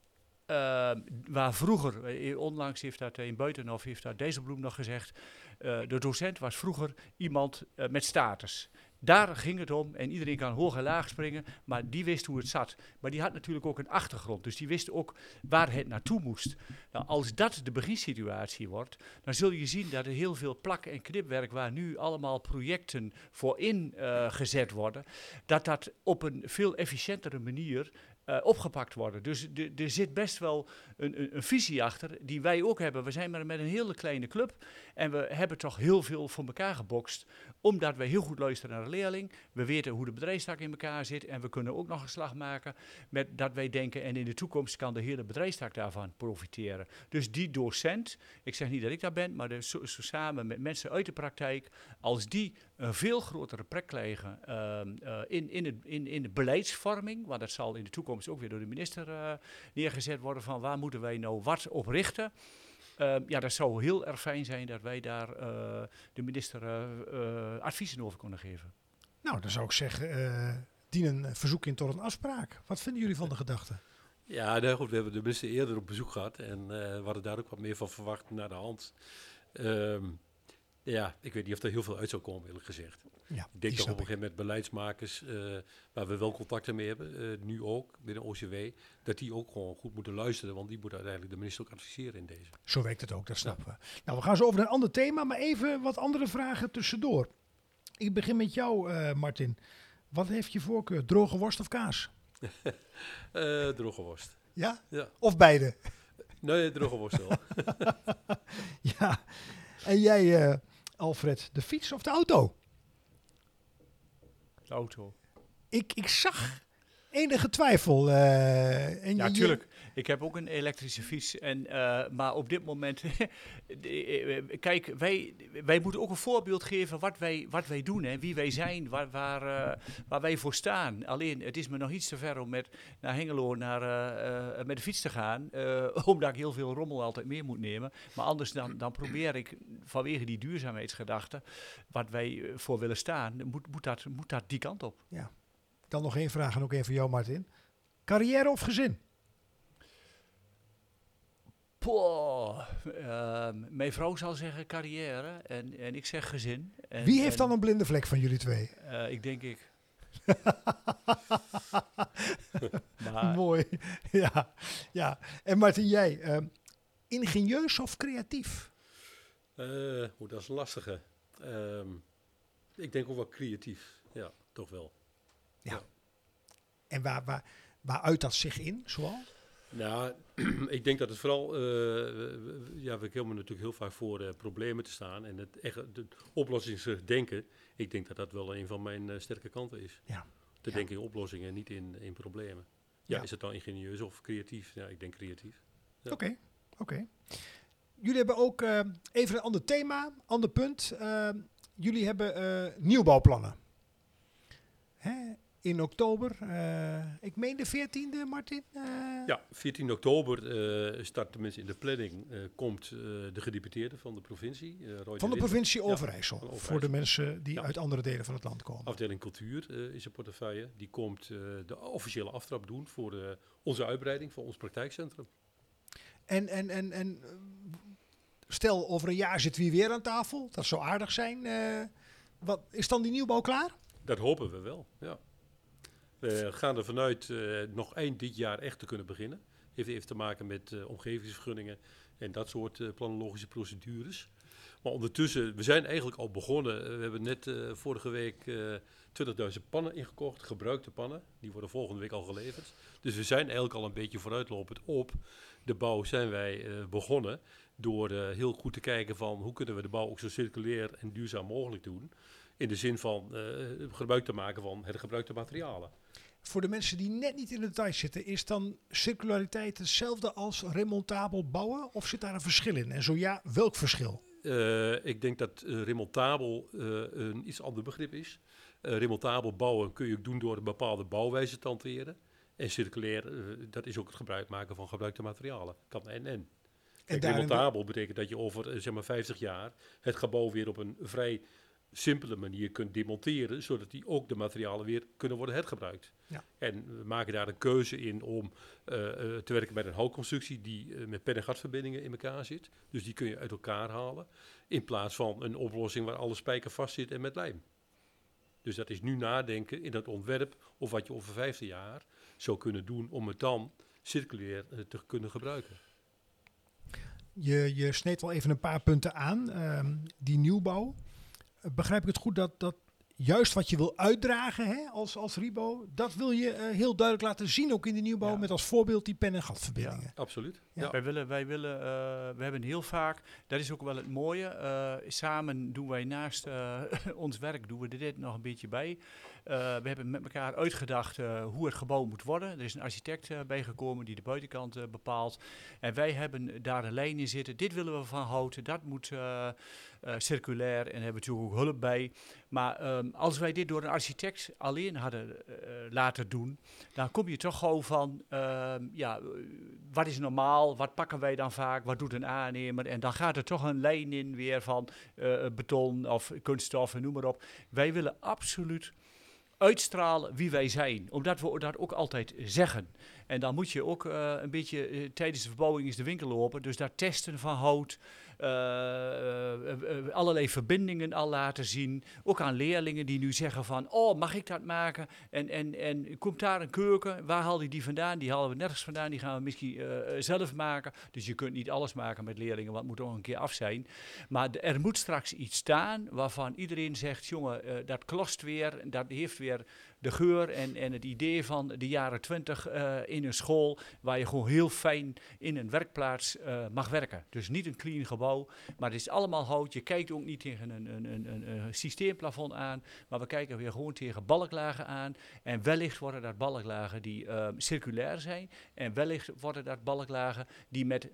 uh, waar vroeger, onlangs heeft dat in Buitenhof, heeft dat Dijsselbloem nog gezegd, de docent was vroeger iemand met status. Daar ging het om en iedereen kan hoog en laag springen, maar die wist hoe het zat. Maar die had natuurlijk ook een achtergrond, dus die wist ook waar het naartoe moest. Nou, als dat de beginsituatie wordt, dan zul je zien dat er heel veel plak- en knipwerk, waar nu allemaal projecten voor ingezet uh, worden, dat dat op een veel efficiëntere manier uh, opgepakt worden. Dus er zit best wel een, een, een, visie achter die wij ook hebben. We zijn maar met een hele kleine club en we hebben toch heel veel voor elkaar gebokst, omdat we heel goed luisteren naar de leerling. We weten hoe de bedrijfstak in elkaar zit en we kunnen ook nog een slag maken met dat wij denken en in de toekomst kan de hele bedrijfstak daarvan profiteren. Dus die docent, ik zeg niet dat ik daar ben, maar de, zo, samen met mensen uit de praktijk, als die een veel grotere plek krijgen uh, uh, in, in, het, in, in de beleidsvorming, want dat zal in de toekomst ook weer door de minister uh, neergezet worden van waar moeten wij nou wat op richten. Uh, ja, dat zou heel erg fijn zijn dat wij daar uh, de minister uh, adviezen over kunnen geven. Nou, dan zou ik zeggen, eh dien een verzoek in tot een afspraak. Wat vinden jullie van de gedachte? Ja, nou goed, we hebben de minister eerder op bezoek gehad en eh, we hadden daar ook wat meer van verwacht naar de hand. Ehm, ja, ik weet niet of er heel veel uit zou komen, eerlijk gezegd. Ja, Ik denk dat op een gegeven moment beleidsmakers, eh, waar we wel contacten mee hebben, eh, nu ook binnen OCW, dat die ook gewoon goed moeten luisteren, want die moeten uiteindelijk de minister ook adviseren in deze. Zo werkt het ook, dat snappen we. Nou, we gaan zo over naar een ander thema, maar even wat andere vragen tussendoor. Ik begin met jou, eh, Martin. Wat heeft je voorkeur, droge worst of kaas? Droge worst. Ja? Ja. Of beide? Nee, droge worst wel. Ja. En jij, Alfred, de fiets of de auto? De auto. Ik, ik zag enige twijfel. eh, en Ja, je- natuurlijk. Ik heb ook een elektrische fiets. En, eh, maar op dit moment, eh, kijk, wij, wij moeten ook een voorbeeld geven wat wij, wat wij doen. Hè, wie wij zijn, waar, waar, eh, waar wij voor staan. Alleen, het is me nog iets te ver om met, naar Hengelo naar, met de fiets te gaan. omdat ik heel veel rommel altijd mee moet nemen. Maar anders dan, dan probeer ik vanwege die duurzaamheidsgedachte, wat wij voor willen staan, moet, moet, dat, moet dat die kant op. Dan nog één vraag en ook één voor jou, Martin. Carrière of gezin? Poh, ehm, mijn vrouw zal zeggen carrière en, en ik zeg gezin. En, Wie heeft en, dan een blinde vlek van jullie twee? eh, ik denk ik. maar Mooi. ja. ja. En Martin, jij, ehm, ingenieus of creatief? Eh, hoe dat is een lastige. Ehm, ik denk ook wel creatief. Ja, toch wel. En waar, waar, waar uit dat zich in, zoal? Nou, ik denk dat het vooral, we- ja, we komen natuurlijk heel vaak voor eh, problemen te staan en het echt, het oplossingsgericht denken. Ik denk dat dat wel een van mijn eh, sterke kanten is. Ja. Te Ja. denken in oplossingen, niet in, in problemen. Ja, Ja. is het dan ingenieus of creatief? Ja, ik denk creatief. Ja. Oké, oké. Jullie hebben ook even een ander thema, ander punt. Jullie hebben nieuwbouwplannen. Hè? In oktober, eh, ik meen de 14e, Martin? Eh, Ja, 14 oktober eh, start tenminste in de planning, komt de gedeputeerde van de provincie. Roy Van de provincie Overijssel. Voor de mensen die Ja. uit andere delen van het land komen. Afdeling cultuur is een portefeuille. Die komt de officiële aftrap doen voor onze uitbreiding van ons praktijkcentrum. En, en, en, en stel, over een jaar zitten we weer aan tafel. Dat zou aardig zijn. wat, is dan die nieuwbouw klaar? Dat hopen we wel, ja. We gaan er vanuit eh, nog eind dit jaar echt te kunnen beginnen. Heeft even te maken met eh, omgevingsvergunningen en dat soort eh, planologische procedures. Maar ondertussen, we zijn eigenlijk al begonnen. We hebben net vorige week eh 20.000 pannen ingekocht, gebruikte pannen. Die worden volgende week al geleverd. Dus we zijn eigenlijk al een beetje vooruitlopend op de bouw zijn wij begonnen. Door heel goed te kijken van hoe kunnen we de bouw ook zo circulair en duurzaam mogelijk doen. In de zin van eh, gebruik te maken van hergebruikte materialen. Voor de mensen die net niet in de details zitten, is dan circulariteit hetzelfde als remontabel bouwen? Of zit daar een verschil in? En zo ja, welk verschil? Eh, ik denk dat eh, remontabel een iets ander begrip is. Remontabel bouwen kun je ook doen door een bepaalde bouwwijze te hanteren. En circulair, dat is ook het gebruik maken van gebruikte materialen. Kan en en. Kijk, daarin- remontabel betekent dat je over zeg maar 50 jaar het gebouw weer op een vrij simpele manier kunt demonteren, zodat die ook de materialen weer kunnen worden hergebruikt. Ja. En we maken daar een keuze in om eh, eh, te werken met een houtconstructie die eh, met pen- en gatverbindingen in elkaar zit. Dus die kun je uit elkaar halen, in plaats van een oplossing waar alle spijker vast zit en met lijm. Dus dat is nu nadenken in dat ontwerp of wat je over 50 jaar zou kunnen doen om het dan circulair te kunnen gebruiken. Je, je sneed al even een paar punten aan. Ehm, die nieuwbouw. Begrijp ik het goed dat, dat juist wat je wil uitdragen hè, als, als Ribo, dat wil je eh, heel duidelijk laten zien ook in de nieuwbouw Ja. met als voorbeeld die pen- en gatverbindingen. Absoluut. Ja. Wij willen, wij willen, eh, we hebben heel vaak, dat is ook wel het mooie, eh, samen doen wij naast ons werk, doen we dit nog een beetje bij. Eh, we hebben met elkaar uitgedacht eh, hoe het gebouw moet worden. Er is een architect eh, bijgekomen die de buitenkant bepaalt. En wij hebben daar een lijn in zitten. Dit willen we van houten, dat moet circulair en hebben we natuurlijk ook hulp bij. Maar ehm, als wij dit door een architect alleen hadden laten doen, dan kom je toch gewoon van, ehm, ja, wat is normaal, wat pakken wij dan vaak, wat doet een aannemer? En dan gaat er toch een lijn in weer van beton of kunststof en noem maar op. Wij willen absoluut uitstralen wie wij zijn. Omdat we dat ook altijd zeggen. En dan moet je ook eh, een beetje eh, tijdens de verbouwing eens de winkel lopen. Dus daar testen van hout. eh, allerlei verbindingen al laten zien. Ook aan leerlingen die nu zeggen van, oh, mag ik dat maken? En, en, en komt daar een keuken? Waar haal die vandaan? Die halen we nergens vandaan. Die gaan we misschien eh, zelf maken. Dus je kunt niet alles maken met leerlingen, want het moet ook een keer af zijn. Maar er moet straks iets staan waarvan iedereen zegt, jongen, eh, dat klost weer. Dat heeft weer de geur en, en het idee van de jaren twintig eh, in een school waar je gewoon heel fijn in een werkplaats eh, mag werken. Dus niet een clean gebouw, maar het is allemaal hout. Je kijkt ook niet tegen een, een, een, een, systeemplafond aan, maar we kijken weer gewoon tegen balklagen aan. En wellicht worden dat balklagen die eh, circulair zijn en wellicht worden dat balklagen die met,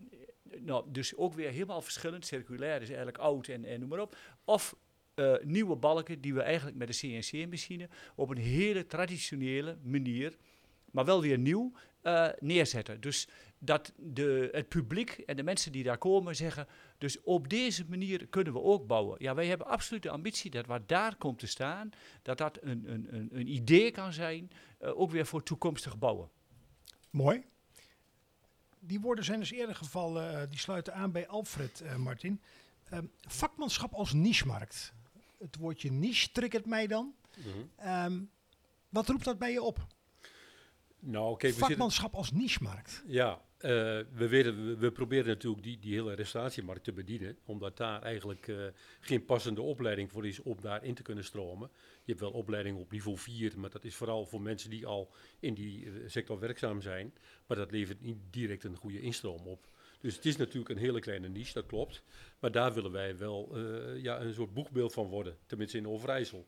nou, dus ook weer helemaal verschillend. Circulair is eigenlijk oud en, en noem maar op. Of eh, nieuwe balken die we eigenlijk met de CNC-machine op een hele traditionele manier, maar wel weer nieuw, eh, neerzetten. Dus dat de, het publiek en de mensen die daar komen zeggen, dus op deze manier kunnen we ook bouwen. Ja, wij hebben absoluut de ambitie dat wat daar komt te staan, dat dat een, een, een, een idee kan zijn, eh, ook weer voor toekomstig bouwen. Mooi. Die woorden zijn dus eerder gevallen, die sluiten aan bij Alfred, Martin. Ehm, vakmanschap als nichemarkt. Het woordje niche triggert mij dan. Ehm, wat roept dat bij je op? Nou, kijk, we zitten, vakmanschap als nichemarkt. ja, eh, we, we, we proberen natuurlijk die, die hele restauratiemarkt te bedienen, omdat daar eigenlijk eh, geen passende opleiding voor is om daarin te kunnen stromen. Je hebt wel opleiding op niveau 4, maar dat is vooral voor mensen die al in die eh, sector werkzaam zijn, maar dat levert niet direct een goede instroom op. Dus het is natuurlijk een hele kleine niche, dat klopt. Maar daar willen wij wel eh, ja, een soort boegbeeld van worden, tenminste in Overijssel.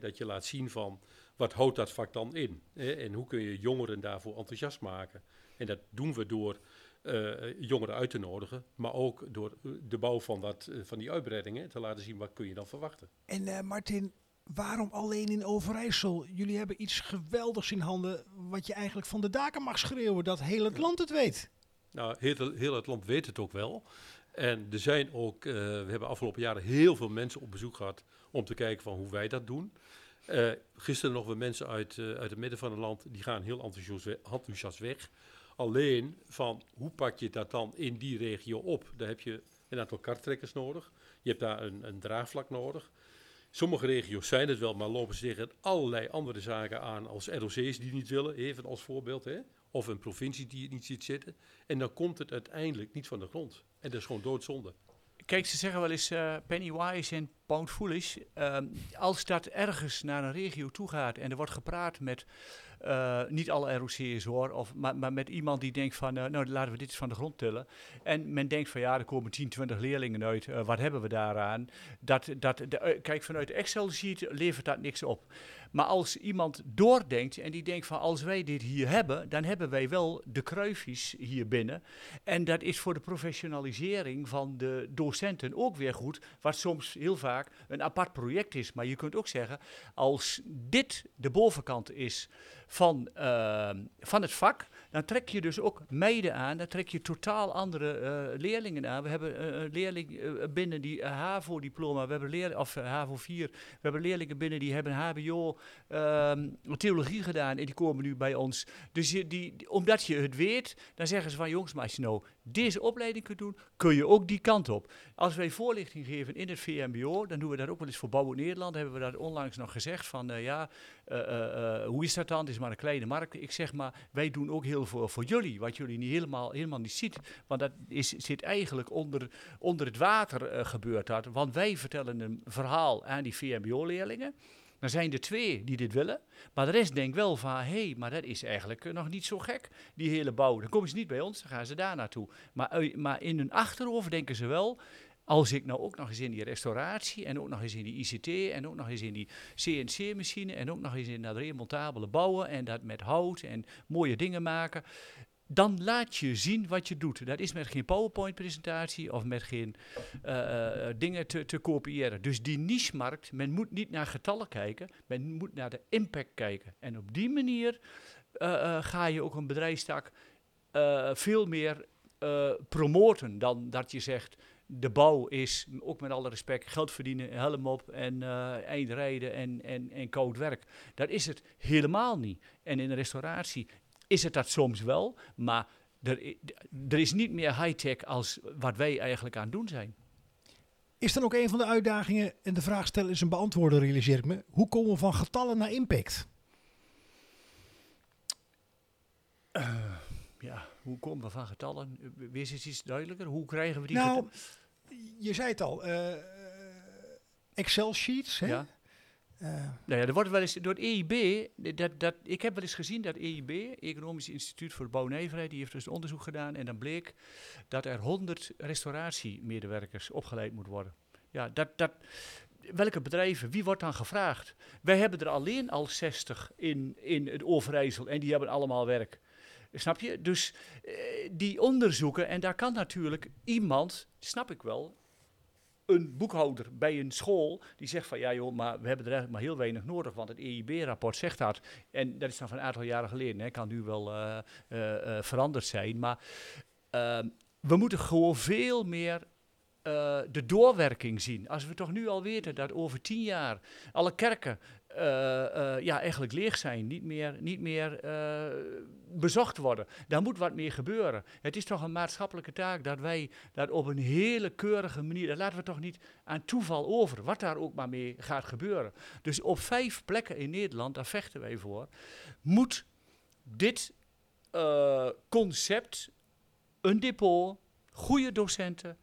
Dat je laat zien van wat houdt dat vak dan in? En hoe kun je jongeren daarvoor enthousiast maken? En dat doen we door eh, jongeren uit te nodigen, maar ook door eh, de bouw van, dat, van die uitbreidingen te laten zien wat kun je dan verwachten. En Martin, waarom alleen in Overijssel? Jullie hebben iets geweldigs in handen wat je eigenlijk van de daken mag schreeuwen, dat heel het land het weet. Nou, heel, heel het land weet het ook wel. En er zijn ook, eh, we hebben afgelopen jaren heel veel mensen op bezoek gehad om te kijken van hoe wij dat doen. Eh, gisteren nog weer mensen uit, eh, uit het midden van het land, die gaan heel enthousiast, we- enthousiast weg. Alleen van hoe pak je dat dan in die regio op? Daar heb je een aantal karttrekkers nodig. Je hebt daar een, een draagvlak nodig. Sommige regio's zijn het wel, maar lopen ze tegen allerlei andere zaken aan als ROC's die niet willen, even als voorbeeld. Hè? Of een provincie die het niet ziet zitten. En dan komt het uiteindelijk niet van de grond. En dat is gewoon doodzonde. Kijk, ze zeggen wel eens eh, penny wise en pound foolish. Ehm, als dat ergens naar een regio toe gaat en er wordt gepraat met, eh, niet alle ROC's hoor, of, maar, maar met iemand die denkt van, eh, nou laten we dit eens van de grond tillen. En men denkt van ja, er komen 10, 20 leerlingen uit, eh, wat hebben we daaraan? Dat, dat, kijk, vanuit Excel-sheet levert dat niks op. Maar als iemand doordenkt en die denkt van als wij dit hier hebben, dan hebben wij wel de kruifjes hier binnen. En dat is voor de professionalisering van de docenten ook weer goed, wat soms heel vaak een apart project is. Maar je kunt ook zeggen, als dit de bovenkant is van, eh, van het vak, dan trek je dus ook meiden aan, dan trek je totaal andere eh, leerlingen aan. We hebben eh, een leerling eh, binnen die HAVO-diploma, we hebben leer of HAVO 4, we hebben leerlingen binnen die hebben HBO ehm, theologie gedaan en die komen nu bij ons. Dus die, omdat je het weet, dan zeggen ze van jongens, maar als je nou deze opleiding kunt doen, kun je ook die kant op. Als wij voorlichting geven in het VMBO, dan doen we dat ook wel eens voor Bouwen Nederland. Hebben we dat onlangs nog gezegd van ja, hoe is dat dan? Het is maar een kleine markt. Ik zeg maar, wij doen ook heel veel voor jullie, wat jullie niet helemaal, helemaal niet ziet. Want dat is, zit eigenlijk onder, onder het water eh, gebeurd dat. Want wij vertellen een verhaal aan die VMBO-leerlingen. Dan zijn er twee die dit willen. Maar de rest denkt wel van, hé, hey, maar dat is eigenlijk eh, nog niet zo gek, die hele bouw. Dan komen ze niet bij ons, dan gaan ze daar naartoe. Maar, eh, maar in hun achterhoofd denken ze wel, als ik nou ook nog eens in die restauratie en ook nog eens in die ICT en ook nog eens in die CNC-machine en ook nog eens in dat remontabele bouwen en dat met hout en mooie dingen maken, dan laat je zien wat je doet. Dat is met geen PowerPoint-presentatie of met geen eh, eh, dingen te, te kopiëren. Dus die niche-markt, men moet niet naar getallen kijken, men moet naar de impact kijken. En op die manier eh, eh, ga je ook een bedrijfstak eh, veel meer eh, promoten dan dat je zegt, de bouw is, ook met alle respect, geld verdienen, helm op en eh eindrijden en, en, en koud werk. Dat is het helemaal niet. En in de restauratie is het dat soms wel, maar er, er is niet meer high-tech als wat wij eigenlijk aan het doen zijn. Is dan ook een van de uitdagingen, en de vraag stellen is een beantwoorden, realiseer ik me. Hoe komen we van getallen naar impact? Ja, hoe komen we van getallen? Wees eens iets duidelijker. Hoe krijgen we die Nou, getallen? je zei het al, eh, Excel-sheets. hè? Ja. Eh, Nou ja, er wordt wel eens door het EIB, dat, dat, ik heb wel eens gezien dat EIB, Economisch Instituut voor Nijverheid, die heeft dus onderzoek gedaan en dan bleek dat er 100 restauratiemedewerkers opgeleid moeten worden. Ja, dat, dat, welke bedrijven, wie wordt dan gevraagd? Wij hebben er alleen al 60 in, in het Overijssel en die hebben allemaal werk. Snap je? Dus eh, die onderzoeken, en daar kan natuurlijk iemand, snap ik wel, een boekhouder bij een school die zegt van ja joh, maar we hebben er eigenlijk maar heel weinig nodig, want het EIB-rapport zegt dat. En dat is dan van een aantal jaren geleden, hè, kan nu wel eh, eh, veranderd zijn, maar ehm, we moeten gewoon veel meer de doorwerking zien. Als we toch nu al weten dat over tien jaar alle kerken eh, eh, ja, eigenlijk leeg zijn, niet meer, niet meer eh, bezocht worden. Daar moet wat meer gebeuren. Het is toch een maatschappelijke taak dat wij dat op een hele keurige manier, dat laten we toch niet aan toeval over, wat daar ook maar mee gaat gebeuren. Dus op vijf plekken in Nederland, daar vechten wij voor, moet dit concept, een depot, goede docenten,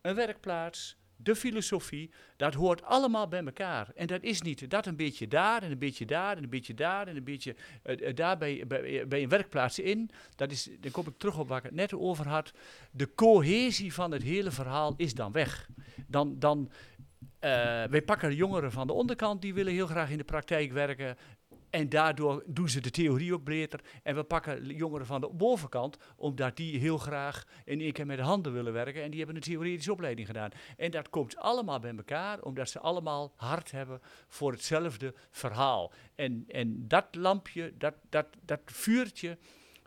een werkplaats, de filosofie, dat hoort allemaal bij elkaar. En dat is niet dat een beetje daar en een beetje daar en een beetje daar en een beetje eh, eh, daar bij, bij, bij een werkplaats in. Dat is, dan kom ik terug op waar ik het net over had. De cohesie van het hele verhaal is dan weg. Dan, dan eh, wij pakken jongeren van de onderkant, die willen heel graag in de praktijk werken. En daardoor doen ze de theorie ook breder. En we pakken jongeren van de bovenkant, omdat die heel graag in één keer met de handen willen werken. En die hebben een theoretische opleiding gedaan. En dat komt allemaal bij elkaar, omdat ze allemaal hart hebben voor hetzelfde verhaal. En, en dat lampje, dat, dat, dat vuurtje,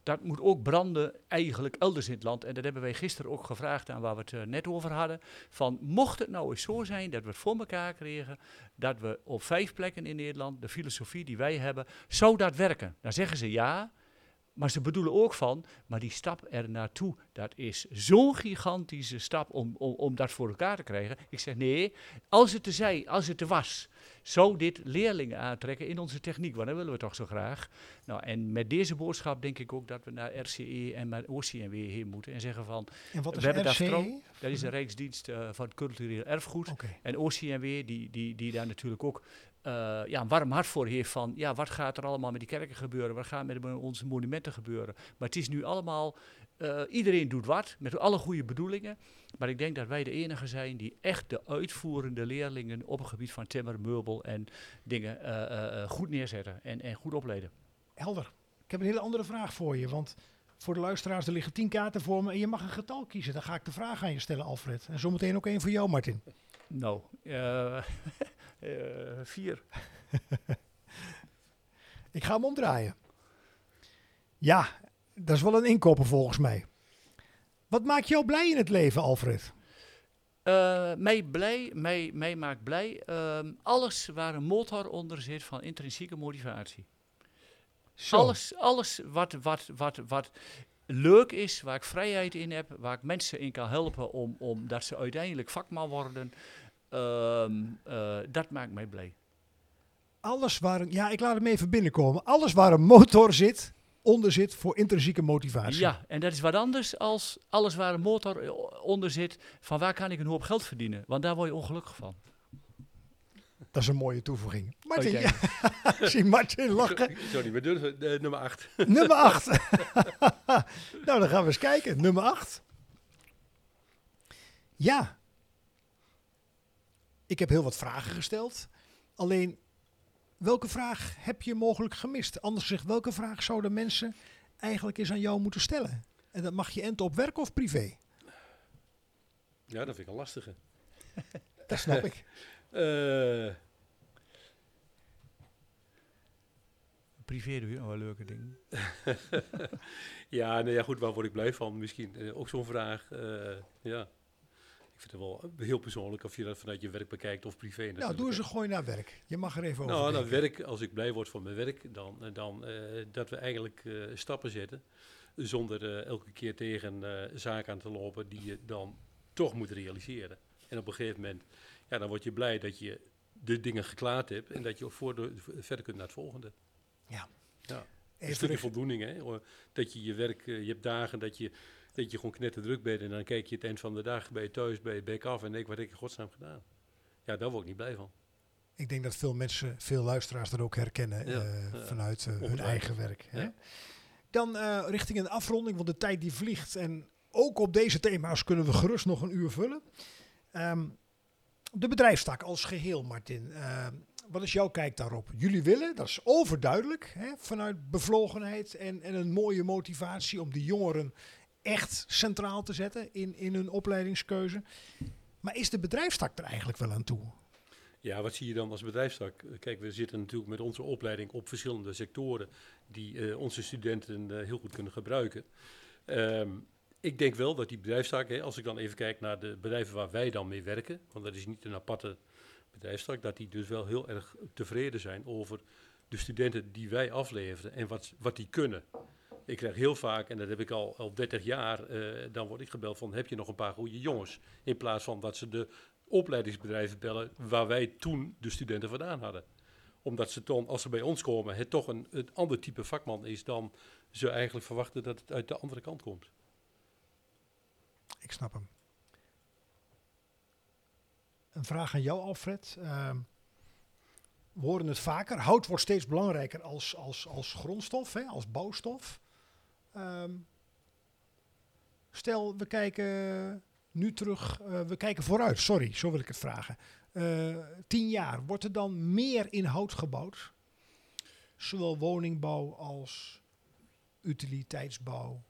dat moet ook branden eigenlijk elders in het land. En dat hebben wij gisteren ook gevraagd aan waar we het eh, net over hadden. Van mocht het nou eens zo zijn dat we het voor elkaar kregen, dat we op vijf plekken in Nederland de filosofie die wij hebben, zou dat werken? Dan zeggen ze ja, maar ze bedoelen ook van, maar die stap er naartoe, dat is zo'n gigantische stap om, om, om dat voor elkaar te krijgen. Ik zeg nee, als het te zij, als het te was, zou dit leerlingen aantrekken in onze techniek, want dat willen we toch zo graag. Nou, en met deze boodschap denk ik ook dat we naar RCE en naar OCMW heen moeten en zeggen van, en wat We is hebben daar RCE? vertrouwen. dat is de Rijksdienst eh, van het Cultureel Erfgoed. En OCMW, die, die, die daar natuurlijk ook eh, ja, een warm hart voor heeft van, ja, wat gaat er allemaal met die kerken gebeuren? Wat gaat met onze monumenten gebeuren? Maar het is nu allemaal, eh, iedereen doet wat, met alle goede bedoelingen. Maar ik denk dat wij de enige zijn die echt de uitvoerende leerlingen op het gebied van timmer, meubel en dingen eh, goed neerzetten en, en goed opleiden. Helder. Ik heb een hele andere vraag voor je, want voor de luisteraars, er liggen tien kaarten voor me en je mag een getal kiezen. Dan ga ik de vraag aan je stellen, Alfred. En zometeen ook één voor jou, Martin. Nou, eh, vier. Ik ga hem omdraaien. Ja, dat is wel een inkoper volgens mij. Wat maakt jou blij in het leven, Alfred? Eh, mij, blij, mij, mij maakt blij ehm, alles waar een motor onder zit van intrinsieke motivatie. Zo. Alles, alles wat, wat, wat, wat leuk is, waar ik vrijheid in heb, waar ik mensen in kan helpen om, om dat ze uiteindelijk vakman worden, ehm, eh, dat maakt mij blij. Alles waar een, ja, ik laat hem even binnenkomen. Alles waar een motor zit, onder zit voor intrinsieke motivatie. Ja, en dat is wat anders als alles waar een motor eh, onder zit, van waar kan ik een hoop geld verdienen? Want daar word je ongelukkig van. Dat is een mooie toevoeging. Martin, Oké. ja, ik zie Martin lachen. Niet meer durven. Eh, nummer 8. Nummer 8. nou, dan gaan we eens kijken. Nummer 8. Ja. Ik heb heel wat vragen gesteld. Alleen, welke vraag heb je mogelijk gemist? Anders gezegd, welke vraag zouden mensen eigenlijk eens aan jou moeten stellen? En dat mag je enten op werk of privé. Ja, dat vind ik een lastige. Dat snap ik. Eh, Privé doe je nog wel leuke dingen. ja, nou ja, goed, waar word ik blij van? Misschien eh, ook zo'n vraag. eh, ja. Ik vind het wel heel persoonlijk of je dat vanuit je werk bekijkt of privé. Nou, doe eens een gooi naar werk. Je mag er even over Nou, denken. werk, als ik blij word van mijn werk, dan, eh, dan eh, dat we eigenlijk eh, stappen zetten. Zonder elke keer tegen zaken aan te lopen die je dan toch moet realiseren. En op een gegeven moment, ja, dan word je blij dat je de dingen geklaard hebt en dat je voor de, verder kunt naar het volgende. Ja. ja. Een stukje voldoening, hè? Dat je je werk, je hebt dagen dat je, dat je gewoon knetterdruk bent en dan kijk je het eind van de dag bij je thuis, bij je bek af en denk, wat heb ik in godsnaam gedaan? Ja, daar word ik niet blij van. Ik denk dat veel mensen, veel luisteraars dat ook herkennen Ja, eh, ja. vanuit eh, hun eigen werk. Hè? Ja. Dan eh, richting een afronding, want de tijd die vliegt. En ook op deze thema's kunnen we gerust nog een uur vullen. Ehm, de bedrijfstak als geheel, Martin. Ehm, wat is jouw kijk daarop? Jullie willen, dat is overduidelijk, hè, vanuit bevlogenheid en, en een mooie motivatie om die jongeren echt centraal te zetten in, in hun opleidingskeuze. Maar is de bedrijfstak er eigenlijk wel aan toe? Ja, wat zie je dan als bedrijfstak? Kijk, we zitten natuurlijk met onze opleiding op verschillende sectoren die eh, onze studenten eh, heel goed kunnen gebruiken. Ehm, ik denk wel dat die bedrijfstak, hè, als ik dan even kijk naar de bedrijven waar wij dan mee werken, want dat is niet een aparte bedrijfstak, dat die dus wel heel erg tevreden zijn over de studenten die wij afleveren en wat, wat die kunnen. Ik krijg heel vaak, en dat heb ik al, al 30 jaar, eh, dan word ik gebeld van heb je nog een paar goede jongens? In plaats van dat ze de opleidingsbedrijven bellen waar wij toen de studenten vandaan hadden. Omdat ze dan, als ze bij ons komen, het toch een, een ander type vakman is dan ze eigenlijk verwachten dat het uit de andere kant komt. Ik snap hem. Een vraag aan jou, Alfred. Ehm, we horen het vaker. Hout wordt steeds belangrijker als, als, als grondstof, hè, als bouwstof. Ehm, stel, we kijken nu terug, eh, we kijken vooruit. Sorry, zo wil ik het vragen. Eh, tien jaar, wordt er dan meer in hout gebouwd? Zowel woningbouw als utiliteitsbouw.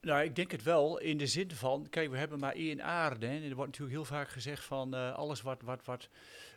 Nou, ik denk het wel in de zin van, kijk, we hebben maar één aarde. Hè, en er wordt natuurlijk heel vaak gezegd van eh, alles wat, wat, wat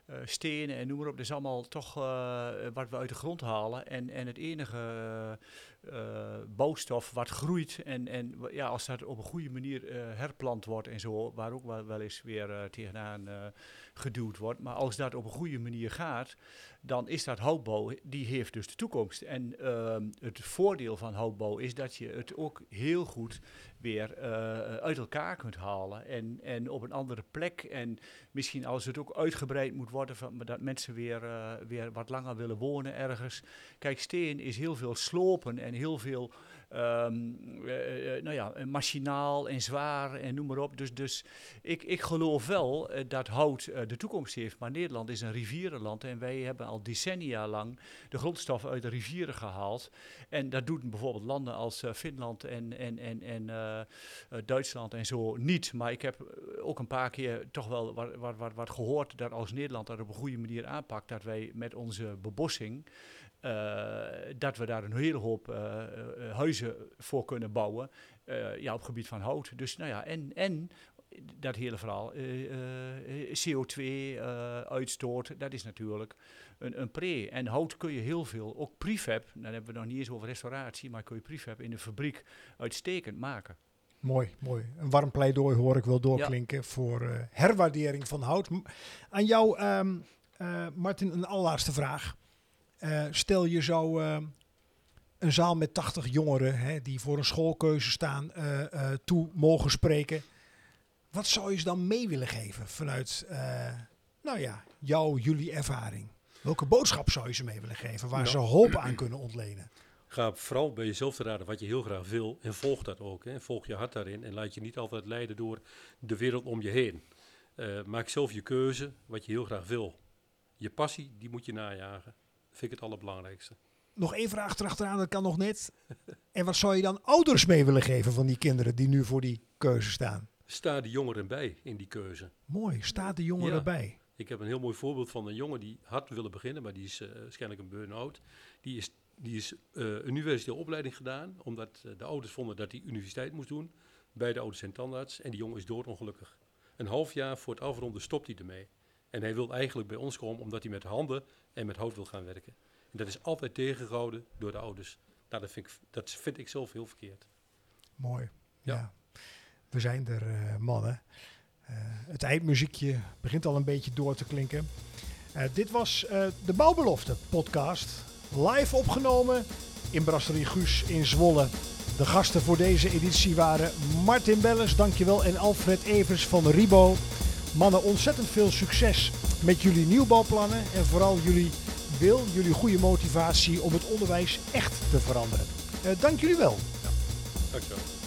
eh, stenen en noem maar op, dat is allemaal toch eh, wat we uit de grond halen. En, en het enige eh, bouwstof wat groeit en, en ja, als dat op een goede manier herplant wordt en zo, waar ook wel, wel eens weer tegenaan geduwd wordt. Maar als dat op een goede manier gaat, dan is dat houtbouw, die heeft dus de toekomst. En ehm, het voordeel van houtbouw is dat je het ook heel goed weer eh, uit elkaar kunt halen. En, en op een andere plek. En misschien als het ook uitgebreid moet worden, van, dat mensen weer, eh, weer wat langer willen wonen ergens. Kijk, steen is heel veel slopen en heel veel ehm, eh, eh, nou ja, eh, machinaal en zwaar en noem maar op. Dus, dus ik, ik geloof wel eh, dat hout eh, de toekomst heeft. Maar Nederland is een rivierenland en wij hebben al decennia lang de grondstoffen uit de rivieren gehaald. En dat doen bijvoorbeeld landen als eh, Finland en, en, en, en eh, eh, Duitsland en zo niet. Maar ik heb eh, ook een paar keer toch wel wat, wat, wat, wat gehoord dat als Nederland dat op een goede manier aanpakt, dat wij met onze bebossing, eh, dat we daar een hele hoop eh, eh, huizen voor kunnen bouwen eh, ja, op het gebied van hout. Dus nou ja, en, en dat hele verhaal, eh, eh, CO2-uitstoot, dat is natuurlijk een, een pre. En hout kun je heel veel, ook prefab, dan hebben we nog niet eens over restauratie, maar kun je prefab in de fabriek uitstekend maken. Mooi, mooi. Een warm pleidooi hoor ik wel doorklinken voor eh, herwaardering van hout. Aan jou, eh, Martin, een allerlaatste vraag. Eh, stel je zou ehm, een zaal met 80 jongeren hè, die voor een schoolkeuze staan eh, eh, toe mogen spreken. Wat zou je ze dan mee willen geven vanuit, nou ja, jouw, jullie ervaring? Welke boodschap zou je ze mee willen geven waar Nou. ze hoop aan kunnen ontlenen? Ga vooral bij jezelf te raden wat je heel graag wil en volg dat ook. Hè. Volg je hart daarin en laat je niet altijd leiden door de wereld om je heen. Maak zelf je keuze wat je heel graag wil. Je passie, die moet je najagen. Vind ik het allerbelangrijkste. Nog één vraag erachteraan, dat kan nog net. En wat zou je dan ouders mee willen geven van die kinderen die nu voor die keuze staan? Sta de jongeren bij in die keuze. Mooi, staat de jongen Ja. erbij. Ik heb een heel mooi voorbeeld van een jongen die had willen beginnen, maar die is eh, waarschijnlijk een burn-out. Die is, die is eh, een universitaire opleiding gedaan, omdat eh, de ouders vonden dat hij universiteit moest doen. Beide ouders zijn tandarts en die jongen is doodongelukkig. Een half jaar voor het afronden stopt hij ermee. En hij wil eigenlijk bij ons komen omdat hij met handen en met hout wil gaan werken. En dat is altijd tegengehouden door de ouders. Nou, dat vind ik, dat vind ik zelf heel verkeerd. Mooi. Ja. Ja. We zijn er, eh, mannen. Eh, het eindmuziekje begint al een beetje door te klinken. Eh, dit was de Bouwbelofte podcast. Live opgenomen in Brasserie Guus in Zwolle. De gasten voor deze editie waren Martin Belles, dankjewel, en Alfred Evers van Ribo. Mannen, ontzettend veel succes met jullie nieuwbouwplannen en vooral jullie wil, jullie goede motivatie om het onderwijs echt te veranderen. Eh, dank jullie wel. Dankjewel.